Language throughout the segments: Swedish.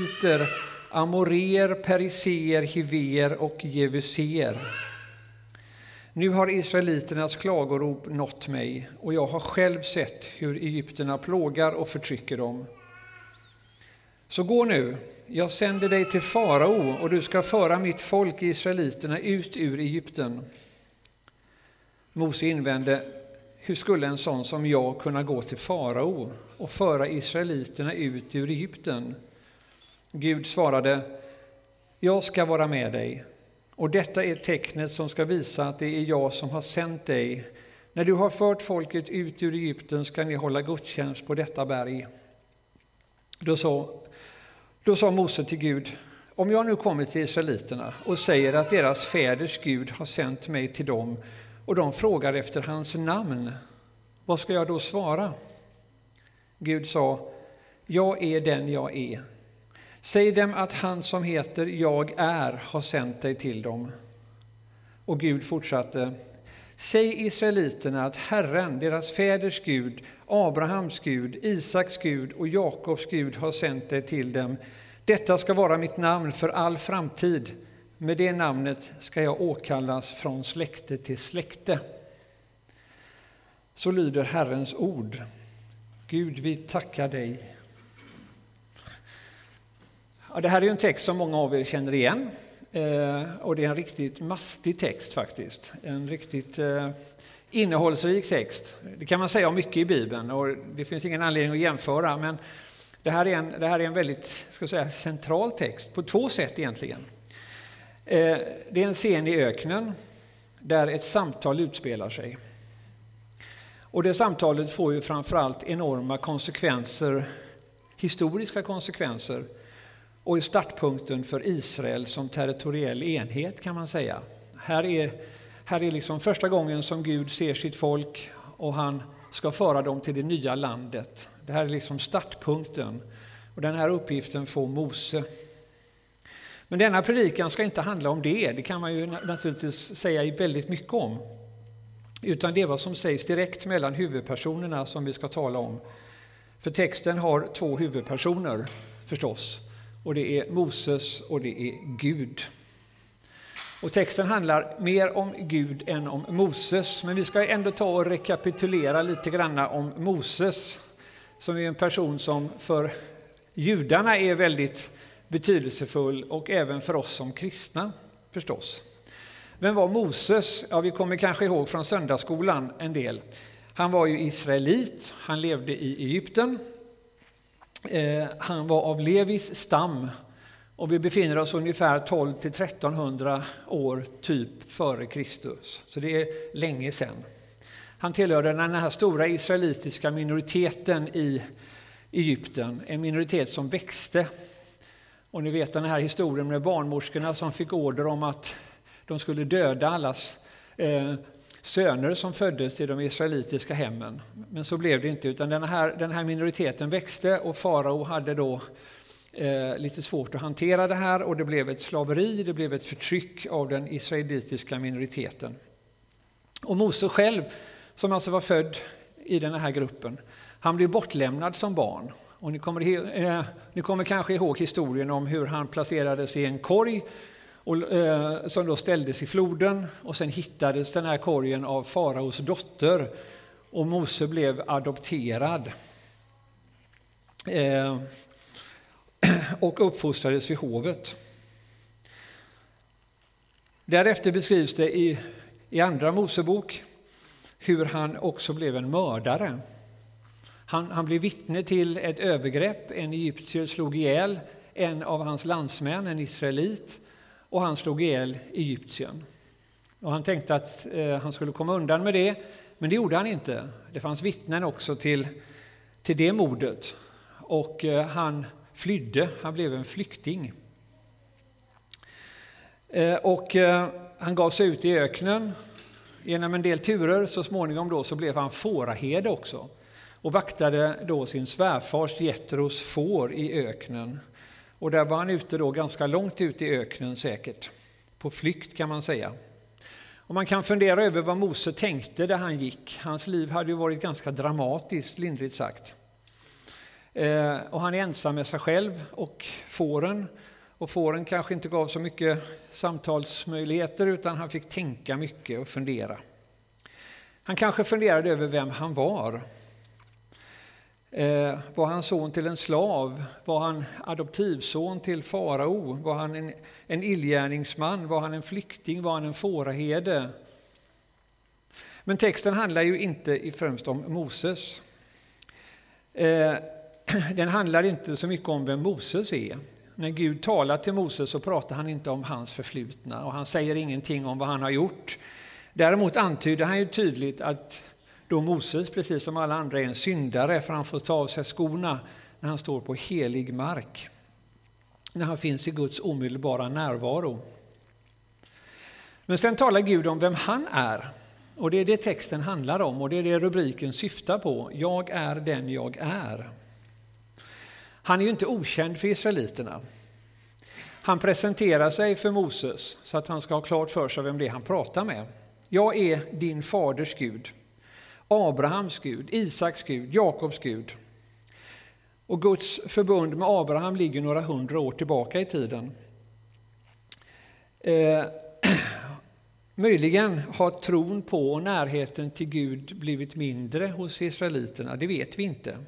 Hiter, amorer, periser, hiver och jebuser. Nu har israeliternas klagorop nått mig och jag har själv sett hur egyptierna plågar och förtrycker dem. Så gå nu, jag sänder dig till farao och du ska föra mitt folk israeliterna ut ur Egypten. Mose invände, hur skulle en sån som jag kunna gå till farao och föra israeliterna ut ur Egypten? Gud svarade, jag ska vara med dig och detta är tecknet som ska visa att det är jag som har sänt dig. När du har fört folket ut ur Egypten ska ni hålla gudstjänst på detta berg. Då sa, då sa Mose till Gud, om jag nu kommer till israeliterna och säger att deras fäders Gud har sänt mig till dem och de frågar efter hans namn, vad ska jag då svara? Gud sa, jag är den jag är. Säg dem att han som heter Jag är har sänt dig till dem. Och Gud fortsatte. Säg israeliterna att Herren, deras fäders Gud, Abrahams Gud, Isaks Gud och Jakobs Gud har sänt dig till dem. Detta ska vara mitt namn för all framtid. Med det namnet ska jag åkallas från släkte till släkte. Så lyder Herrens ord. Gud, vi tackar dig Ja, det här är en text som många av er känner igen. Eh, och det är en riktigt mastig text faktiskt. En riktigt eh, innehållsrik text. Det kan man säga om mycket i Bibeln och det finns ingen anledning att jämföra. Men det här är en, det här är en väldigt ska säga, central text på två sätt egentligen. Eh, det är en scen i öknen där ett samtal utspelar sig. Och det samtalet får ju framförallt enorma konsekvenser, historiska konsekvenser och är startpunkten för Israel som territoriell enhet kan man säga. Här är, här är liksom första gången som Gud ser sitt folk och han ska föra dem till det nya landet. Det här är liksom startpunkten och den här uppgiften får Mose. Men denna predikan ska inte handla om det, det kan man ju naturligtvis säga väldigt mycket om. Utan det är vad som sägs direkt mellan huvudpersonerna som vi ska tala om. För texten har två huvudpersoner förstås och det är Moses och det är Gud. Och texten handlar mer om Gud än om Moses, men vi ska ändå ta och rekapitulera lite grann om Moses, som är en person som för judarna är väldigt betydelsefull och även för oss som kristna förstås. Vem var Moses? Ja, vi kommer kanske ihåg från söndagsskolan en del. Han var ju israelit, han levde i Egypten Eh, han var av Levis stam och vi befinner oss ungefär 12 till 1300 år typ före Kristus. Så det är länge sedan. Han tillhörde den här stora israelitiska minoriteten i Egypten, en minoritet som växte. Och ni vet den här historien med barnmorskorna som fick order om att de skulle döda allas eh, söner som föddes i de israelitiska hemmen. Men så blev det inte, utan den här, den här minoriteten växte och farao hade då eh, lite svårt att hantera det här och det blev ett slaveri, det blev ett förtryck av den israelitiska minoriteten. Och Mose själv, som alltså var född i den här gruppen, han blev bortlämnad som barn. Och ni, kommer, eh, ni kommer kanske ihåg historien om hur han placerades i en korg och, eh, som då ställdes i floden och sen hittades den här korgen av faraos dotter och Mose blev adopterad. Eh, och uppfostrades vid hovet. Därefter beskrivs det i, i Andra Mosebok hur han också blev en mördare. Han, han blev vittne till ett övergrepp. En egyptier slog ihjäl en av hans landsmän, en israelit och han slog ihjäl Egyptien. Och han tänkte att eh, han skulle komma undan med det, men det gjorde han inte. Det fanns vittnen också till, till det mordet och eh, han flydde, han blev en flykting. Eh, och han gav sig ut i öknen. Genom en del turer så småningom då så blev han fåraherde också och vaktade då sin svärfars Jetros får i öknen. Och där var han ute då ganska långt ut i öknen säkert, på flykt kan man säga. Och man kan fundera över vad Mose tänkte där han gick. Hans liv hade ju varit ganska dramatiskt, lindrigt sagt. Eh, och han är ensam med sig själv och fåren. Och fåren kanske inte gav så mycket samtalsmöjligheter utan han fick tänka mycket och fundera. Han kanske funderade över vem han var. Eh, var han son till en slav? Var han adoptivson till farao? Var han en, en illgärningsman? Var han en flykting? Var han en fåraherde? Men texten handlar ju inte främst om Moses. Eh, den handlar inte så mycket om vem Moses är. När Gud talar till Moses så pratar han inte om hans förflutna och han säger ingenting om vad han har gjort. Däremot antyder han ju tydligt att då Moses, precis som alla andra, är en syndare för han får ta av sig skorna när han står på helig mark. När han finns i Guds omedelbara närvaro. Men sen talar Gud om vem han är. Och det är det texten handlar om och det är det rubriken syftar på. Jag är den jag är. Han är ju inte okänd för israeliterna. Han presenterar sig för Moses så att han ska ha klart för sig vem det är han pratar med. Jag är din faders Gud, Abrahams Gud, Isaks Gud, Jakobs Gud. Och Guds förbund med Abraham ligger några hundra år tillbaka i tiden. Eh, möjligen har tron på och närheten till Gud blivit mindre hos israeliterna, det vet vi inte.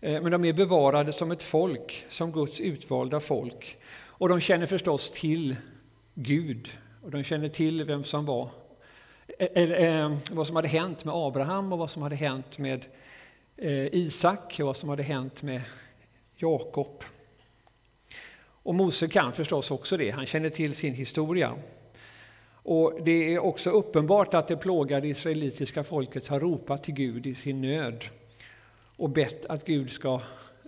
Eh, men de är bevarade som ett folk, som Guds utvalda folk. Och de känner förstås till Gud och de känner till vem som var, eller, eh, vad som hade hänt med Abraham och vad som hade hänt med eh, Isak och vad som hade hänt med Jakob. Och Mose kan förstås också det, han känner till sin historia. Och Det är också uppenbart att det plågade israelitiska folket har ropat till Gud i sin nöd och bett att Gud ska,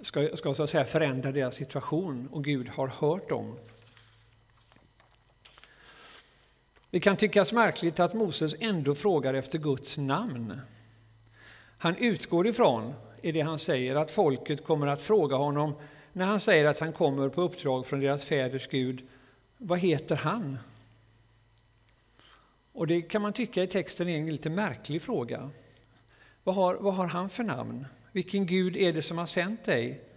ska, ska så att säga förändra deras situation och Gud har hört dem. Det kan tyckas märkligt att Moses ändå frågar efter Guds namn. Han utgår ifrån, i det han säger, att folket kommer att fråga honom när han säger att han kommer på uppdrag från deras fäders Gud. Vad heter han? Och det kan man tycka i texten är en lite märklig fråga. Vad har, vad har han för namn? Vilken Gud är det som har sänt dig?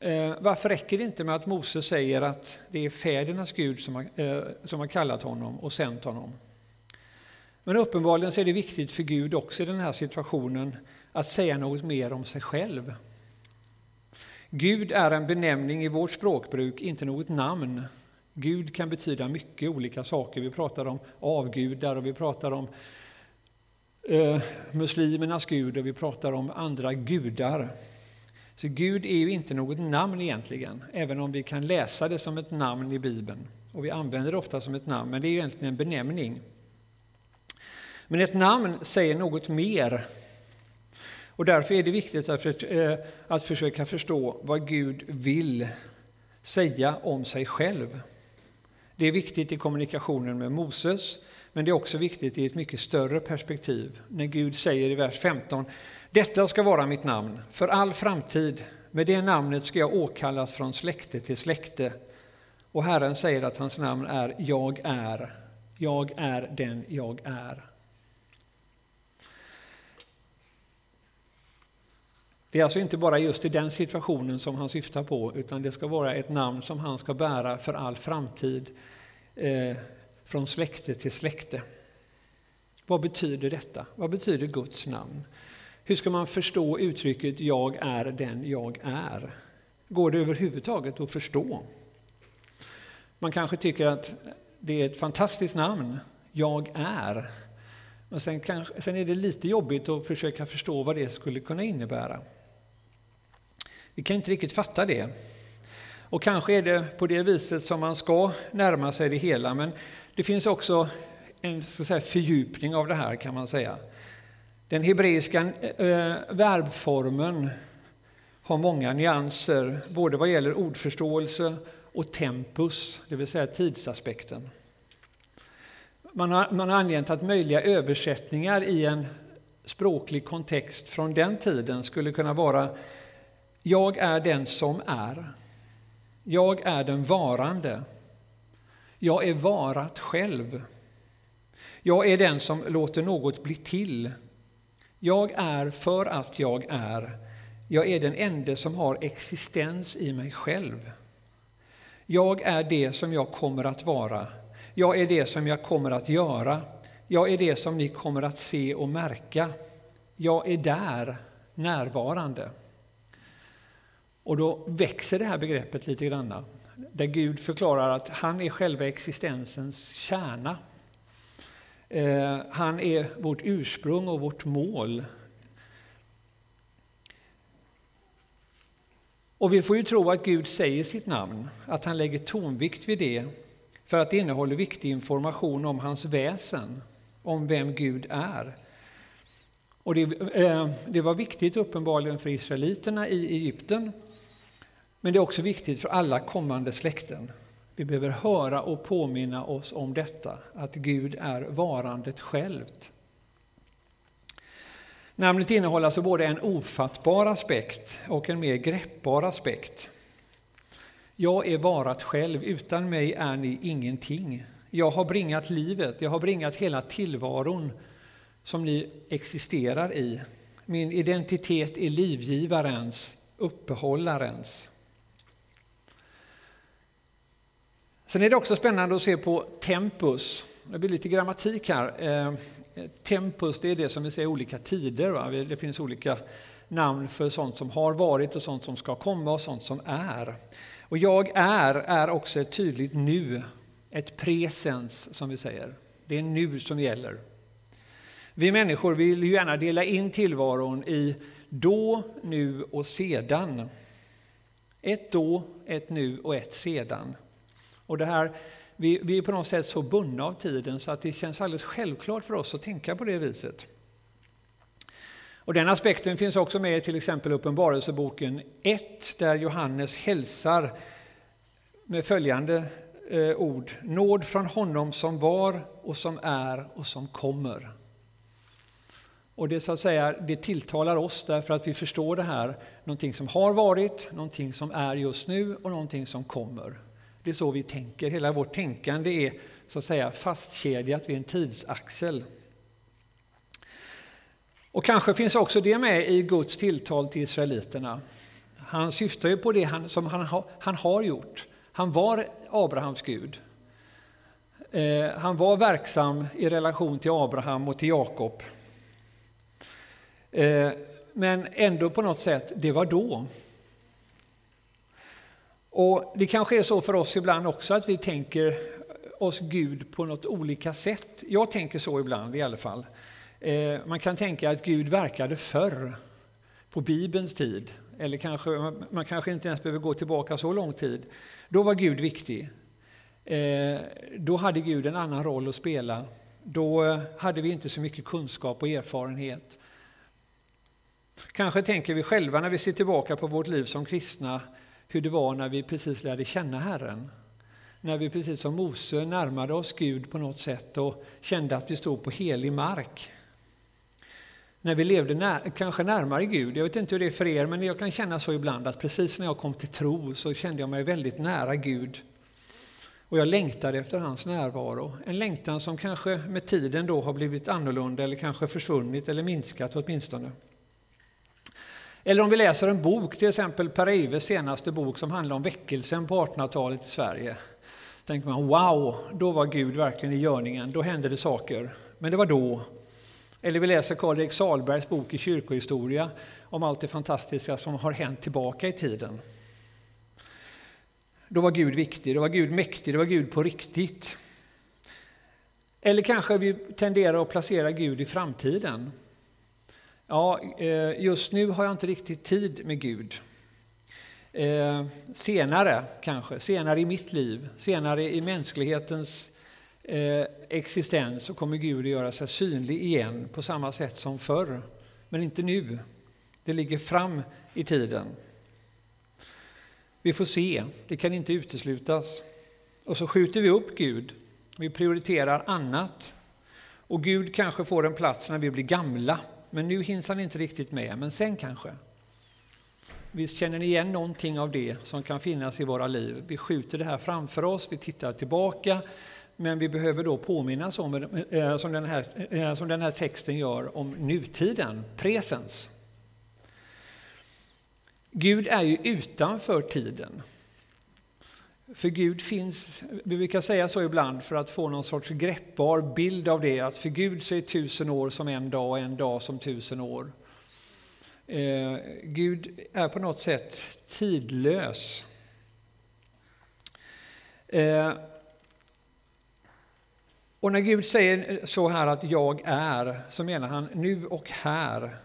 Eh, varför räcker det inte med att Moses säger att det är fädernas Gud som har, eh, som har kallat honom och sänt honom? Men uppenbarligen så är det viktigt för Gud också i den här situationen att säga något mer om sig själv. Gud är en benämning i vårt språkbruk, inte något namn. Gud kan betyda mycket olika saker. Vi pratar om avgudar och vi pratar om eh, muslimernas gud och vi pratar om andra gudar. Så Gud är ju inte något namn egentligen, även om vi kan läsa det som ett namn i Bibeln. Och vi använder det ofta som ett namn, men det är egentligen en benämning. Men ett namn säger något mer. Och därför är det viktigt att, för, eh, att försöka förstå vad Gud vill säga om sig själv. Det är viktigt i kommunikationen med Moses, men det är också viktigt i ett mycket större perspektiv. När Gud säger i vers 15, detta ska vara mitt namn för all framtid. Med det namnet ska jag åkallas från släkte till släkte. Och Herren säger att hans namn är Jag är. Jag är den jag är. Det är alltså inte bara just i den situationen som han syftar på, utan det ska vara ett namn som han ska bära för all framtid, eh, från släkte till släkte. Vad betyder detta? Vad betyder Guds namn? Hur ska man förstå uttrycket ”jag är den jag är”? Går det överhuvudtaget att förstå? Man kanske tycker att det är ett fantastiskt namn, ”jag är”. Men sen, kanske, sen är det lite jobbigt att försöka förstå vad det skulle kunna innebära. Vi kan inte riktigt fatta det. Och kanske är det på det viset som man ska närma sig det hela, men det finns också en så säga, fördjupning av det här kan man säga. Den hebreiska eh, verbformen har många nyanser, både vad gäller ordförståelse och tempus, det vill säga tidsaspekten. Man har, man har angett att möjliga översättningar i en språklig kontext från den tiden skulle kunna vara Jag är den som är. Jag är den varande. Jag är varat själv. Jag är den som låter något bli till. Jag är för att jag är. Jag är den enda som har existens i mig själv. Jag är det som jag kommer att vara. Jag är det som jag kommer att göra. Jag är det som ni kommer att se och märka. Jag är där, närvarande. Och då växer det här begreppet lite grann. Där Gud förklarar att han är själva existensens kärna. Eh, han är vårt ursprung och vårt mål. Och vi får ju tro att Gud säger sitt namn, att han lägger tonvikt vid det, för att det innehåller viktig information om hans väsen, om vem Gud är. Och det, eh, det var viktigt uppenbarligen för israeliterna i Egypten, men det är också viktigt för alla kommande släkten. Vi behöver höra och påminna oss om detta, att Gud är varandet självt. Namnet innehåller alltså både en ofattbar aspekt och en mer greppbar aspekt. Jag är varat själv, utan mig är ni ingenting. Jag har bringat livet, jag har bringat hela tillvaron som ni existerar i. Min identitet är livgivarens, uppehållarens. Sen är det också spännande att se på tempus. Det blir lite grammatik här. Eh, tempus det är det som vi säger olika tider. Va? Det finns olika namn för sånt som har varit och sånt som ska komma och sånt som är. Och jag är är också ett tydligt nu, ett presens som vi säger. Det är nu som gäller. Vi människor vill ju gärna dela in tillvaron i då, nu och sedan. Ett då, ett nu och ett sedan. Och det här, vi, vi är på något sätt så bundna av tiden så att det känns alldeles självklart för oss att tänka på det viset. Och den aspekten finns också med i till exempel Uppenbarelseboken 1 där Johannes hälsar med följande eh, ord. Nåd från honom som var och som är och som kommer. Och det, så att säga, det tilltalar oss därför att vi förstår det här, någonting som har varit, någonting som är just nu och någonting som kommer. Det är så vi tänker. Hela vårt tänkande är så att säga fastkedjat vid en tidsaxel. Och kanske finns också det med i Guds tilltal till israeliterna. Han syftar ju på det han, som han, ha, han har gjort. Han var Abrahams Gud. Eh, han var verksam i relation till Abraham och till Jakob. Eh, men ändå på något sätt, det var då. Och Det kanske är så för oss ibland också att vi tänker oss Gud på något olika sätt. Jag tänker så ibland i alla fall. Eh, man kan tänka att Gud verkade förr, på Bibelns tid. Eller kanske, man kanske inte ens behöver gå tillbaka så lång tid. Då var Gud viktig. Eh, då hade Gud en annan roll att spela. Då eh, hade vi inte så mycket kunskap och erfarenhet. Kanske tänker vi själva när vi ser tillbaka på vårt liv som kristna hur det var när vi precis lärde känna Herren. När vi precis som Mose närmade oss Gud på något sätt och kände att vi stod på helig mark. När vi levde när, kanske närmare Gud. Jag vet inte hur det är för er, men jag kan känna så ibland att precis när jag kom till tro så kände jag mig väldigt nära Gud. Och jag längtade efter hans närvaro. En längtan som kanske med tiden då har blivit annorlunda eller kanske försvunnit eller minskat åtminstone. Eller om vi läser en bok, till exempel Per Eives senaste bok som handlar om väckelsen på 1800-talet i Sverige. Då tänker man wow, då var Gud verkligen i görningen, då hände det saker. Men det var då. Eller vi läser Karl-Erik Salbergs bok i kyrkohistoria om allt det fantastiska som har hänt tillbaka i tiden. Då var Gud viktig, då var Gud mäktig, då var Gud på riktigt. Eller kanske vi tenderar att placera Gud i framtiden. Ja, eh, just nu har jag inte riktigt tid med Gud. Eh, senare kanske, senare i mitt liv, senare i mänsklighetens eh, existens så kommer Gud att göra sig synlig igen på samma sätt som förr. Men inte nu. Det ligger fram i tiden. Vi får se, det kan inte uteslutas. Och så skjuter vi upp Gud. Vi prioriterar annat. Och Gud kanske får en plats när vi blir gamla men nu hinns han inte riktigt med, men sen kanske. Visst känner ni igen någonting av det som kan finnas i våra liv? Vi skjuter det här framför oss, vi tittar tillbaka, men vi behöver då påminnas om, eh, som den här, eh, som den här texten gör, om nutiden, presens. Gud är ju utanför tiden. För Gud finns, vi brukar säga så ibland för att få någon sorts greppbar bild av det, att för Gud så är tusen år som en dag och en dag som tusen år. Eh, Gud är på något sätt tidlös. Eh, och när Gud säger så här att jag är, så menar han nu och här,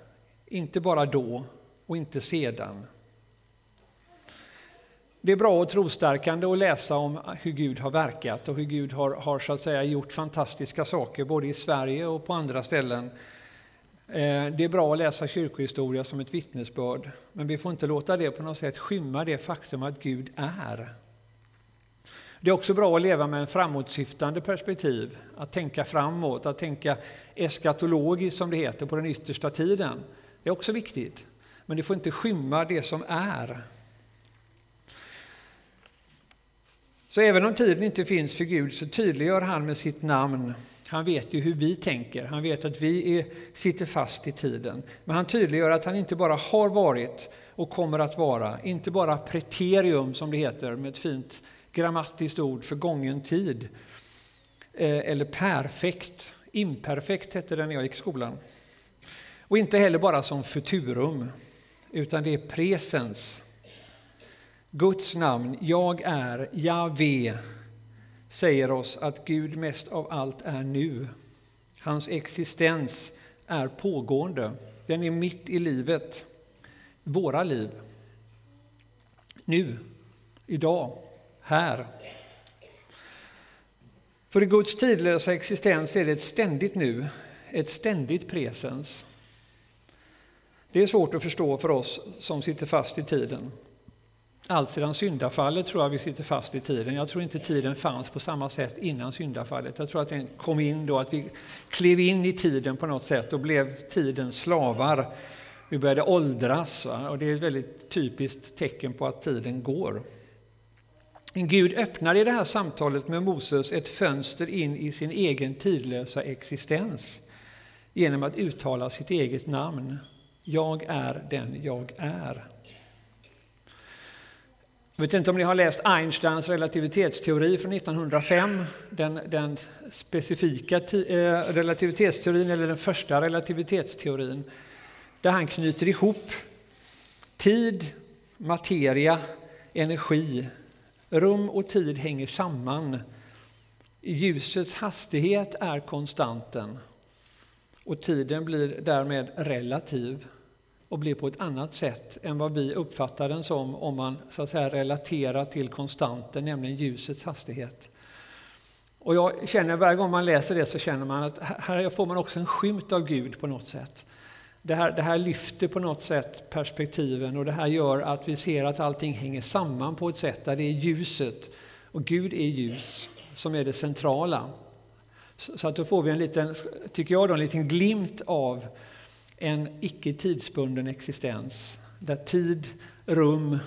inte bara då och inte sedan. Det är bra och trostärkande att läsa om hur Gud har verkat och hur Gud har, har så att säga gjort fantastiska saker både i Sverige och på andra ställen. Eh, det är bra att läsa kyrkohistoria som ett vittnesbörd, men vi får inte låta det på något sätt skymma det faktum att Gud är. Det är också bra att leva med en framåtsyftande perspektiv, att tänka framåt, att tänka eskatologiskt som det heter, på den yttersta tiden. Det är också viktigt, men det får inte skymma det som är. Så även om tiden inte finns för Gud så tydliggör han med sitt namn, han vet ju hur vi tänker, han vet att vi är, sitter fast i tiden. Men han tydliggör att han inte bara har varit och kommer att vara, inte bara preterium som det heter med ett fint grammatiskt ord för gången tid. Eh, eller perfekt, imperfekt hette det när jag gick i skolan. Och inte heller bara som futurum, utan det är presens. Guds namn, jag är, Jave, säger oss att Gud mest av allt är nu. Hans existens är pågående. Den är mitt i livet, våra liv. Nu, idag, här. För i Guds tidlösa existens är det ett ständigt nu, ett ständigt presens. Det är svårt att förstå för oss som sitter fast i tiden. Allt sedan syndafallet tror jag vi sitter fast i tiden. Jag tror inte tiden fanns på samma sätt innan syndafallet. Jag tror att den kom in då, att vi klev in i tiden på något sätt och blev tidens slavar. Vi började åldras va? och det är ett väldigt typiskt tecken på att tiden går. Gud öppnar i det här samtalet med Moses ett fönster in i sin egen tidlösa existens genom att uttala sitt eget namn. Jag är den jag är. Jag vet inte om ni har läst Einsteins relativitetsteori från 1905, den, den specifika eh, relativitetsteorin, eller den första relativitetsteorin, där han knyter ihop tid, materia, energi. Rum och tid hänger samman. Ljusets hastighet är konstanten och tiden blir därmed relativ och blir på ett annat sätt än vad vi uppfattar den som om man så att säga relaterar till konstanten, nämligen ljusets hastighet. Och jag känner varje gång man läser det så känner man att här får man också en skymt av Gud på något sätt. Det här, det här lyfter på något sätt perspektiven och det här gör att vi ser att allting hänger samman på ett sätt där det är ljuset och Gud är ljus som är det centrala. Så att då får vi en liten, tycker jag, då, en liten glimt av en icke tidsbunden existens där tid, rum,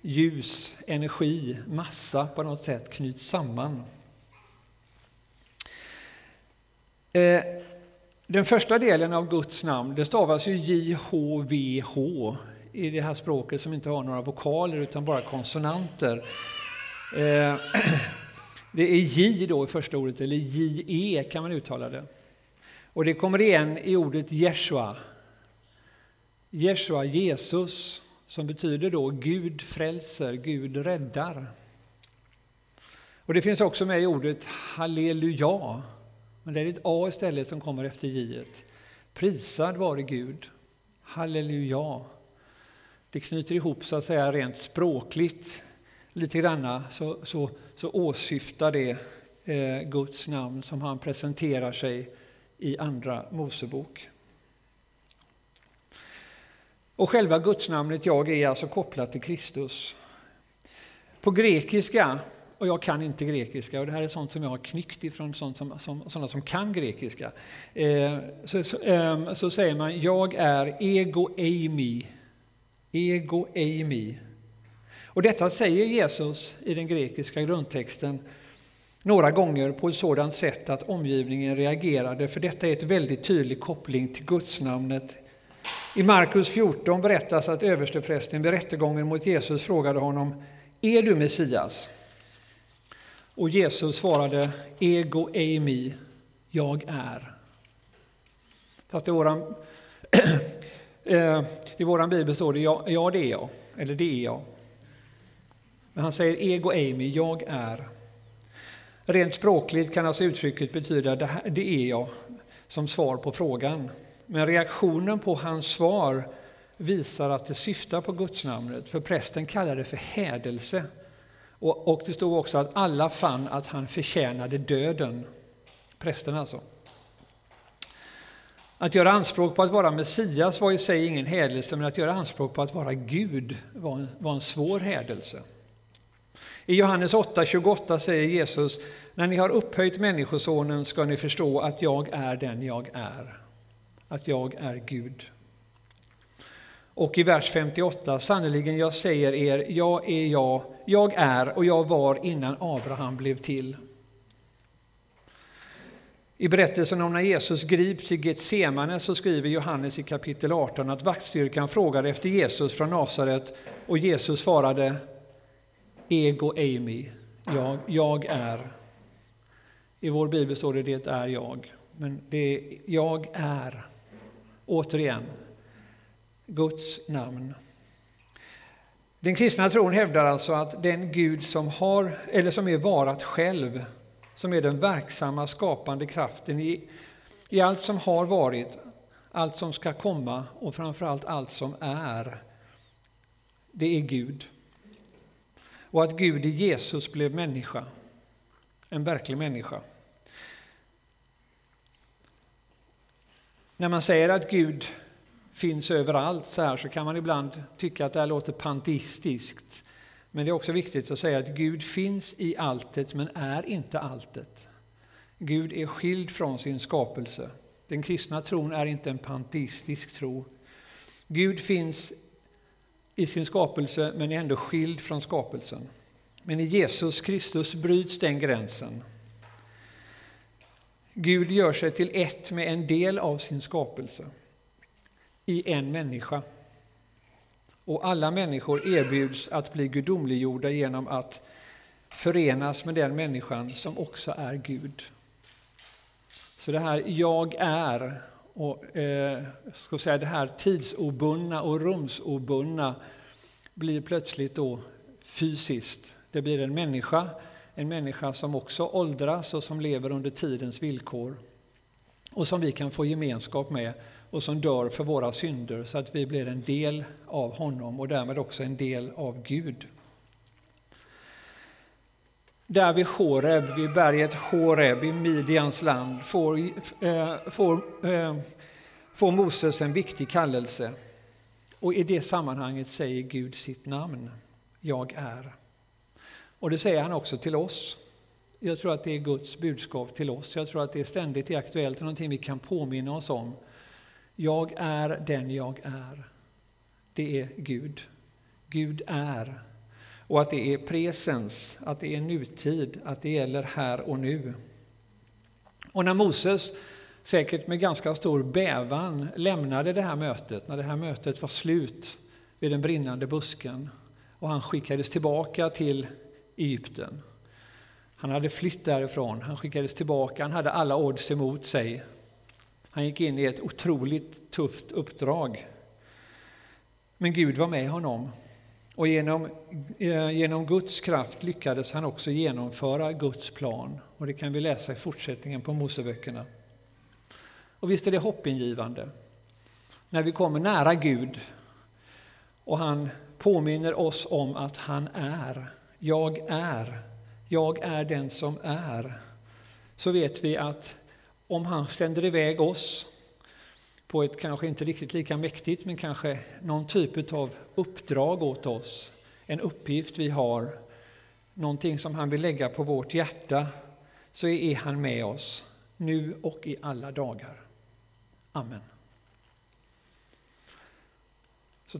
ljus, energi, massa på något sätt knyts samman. Eh, den första delen av Guds namn det stavas ju JHVH i det här språket som inte har några vokaler utan bara konsonanter. Eh, det är J då i första ordet, eller JE kan man uttala det. Och det kommer igen i ordet Jeshua. Jeshua, Jesus, som betyder då Gud frälser, Gud räddar. Och det finns också med i ordet halleluja, men det är ett A istället som kommer efter J. Prisad vare Gud, halleluja. Det knyter ihop så att säga rent språkligt lite granna så, så, så åsyftar det eh, Guds namn som han presenterar sig i Andra Mosebok. Och själva gudsnamnet jag är alltså kopplat till Kristus. På grekiska, och jag kan inte grekiska, och det här är sånt som jag har knyckt ifrån sånt som, som, sådana som kan grekiska, eh, så, så, eh, så, säger man jag är ego eimi. Ego eimi. Och detta säger Jesus i den grekiska grundtexten några gånger på ett sådant sätt att omgivningen reagerade, för detta är ett väldigt tydlig koppling till gudsnamnet I Markus 14 berättas att översteprästen vid rättegången mot Jesus frågade honom Är du Messias? Och Jesus svarade Ego eimi, jag är. Fast i våran, eh, i våran bibel står det ja, ja, det är jag, eller det är jag. Men han säger ego eimi, jag är. Rent språkligt kan alltså uttrycket betyda det, här, det är jag som svar på frågan. Men reaktionen på hans svar visar att det syftar på gudsnamnet, för prästen kallar det för hädelse. Och, och det stod också att alla fann att han förtjänade döden. Prästen alltså. Att göra anspråk på att vara Messias var i sig ingen hädelse, men att göra anspråk på att vara Gud var en, var en svår hädelse. I Johannes 8.28 säger Jesus, när ni har upphöjt Människosonen ska ni förstå att jag är den jag är, att jag är Gud. Och i vers 58, sannerligen jag säger er, jag är jag, jag är och jag var innan Abraham blev till. I berättelsen om när Jesus grips i Getsemane så skriver Johannes i kapitel 18 att vaktstyrkan frågade efter Jesus från Nasaret och Jesus svarade Ego Amy. jag, jag är. I vår bibel står det det är jag, men det är jag är. Återigen, Guds namn. Den kristna tron hävdar alltså att den Gud som, har, eller som är varat själv, som är den verksamma skapande kraften i, i allt som har varit, allt som ska komma och framförallt allt som är, det är Gud. Och att Gud i Jesus blev människa, en verklig människa. När man säger att Gud finns överallt så här så kan man ibland tycka att det här låter panteistiskt. Men det är också viktigt att säga att Gud finns i alltet men är inte alltet. Gud är skild från sin skapelse. Den kristna tron är inte en panteistisk tro. Gud finns i sin skapelse men är ändå skild från skapelsen. Men i Jesus Kristus bryts den gränsen. Gud gör sig till ett med en del av sin skapelse i en människa. Och alla människor erbjuds att bli gudomliggjorda genom att förenas med den människan som också är Gud. Så det här jag är och eh, ska säga, det här tidsobundna och rumsobundna blir plötsligt då fysiskt. Det blir en människa, en människa som också åldras och som lever under tidens villkor och som vi kan få gemenskap med och som dör för våra synder så att vi blir en del av honom och därmed också en del av Gud. Där vid Horeb, vid berget Horeb i Midjans land får, eh, får, eh, får Moses en viktig kallelse. Och i det sammanhanget säger Gud sitt namn, jag är. Och det säger han också till oss. Jag tror att det är Guds budskap till oss. Jag tror att det är ständigt är aktuellt, någonting vi kan påminna oss om. Jag är den jag är. Det är Gud. Gud är. Och att det är presens, att det är nutid, att det gäller här och nu. Och när Moses, säkert med ganska stor bävan, lämnade det här mötet, när det här mötet var slut vid den brinnande busken och han skickades tillbaka till Egypten. Han hade flytt därifrån, han skickades tillbaka, han hade alla odds emot sig. Han gick in i ett otroligt tufft uppdrag. Men Gud var med honom och genom, eh, genom Guds kraft lyckades han också genomföra Guds plan. Och det kan vi läsa i fortsättningen på Moseböckerna. Och visst är det hoppingivande när vi kommer nära Gud och han påminner oss om att han är. Jag är. Jag är den som är. Så vet vi att om han sänder iväg oss på ett kanske inte riktigt lika mäktigt, men kanske någon typ av uppdrag åt oss, en uppgift vi har, någonting som han vill lägga på vårt hjärta, så är han med oss nu och i alla dagar. Amen.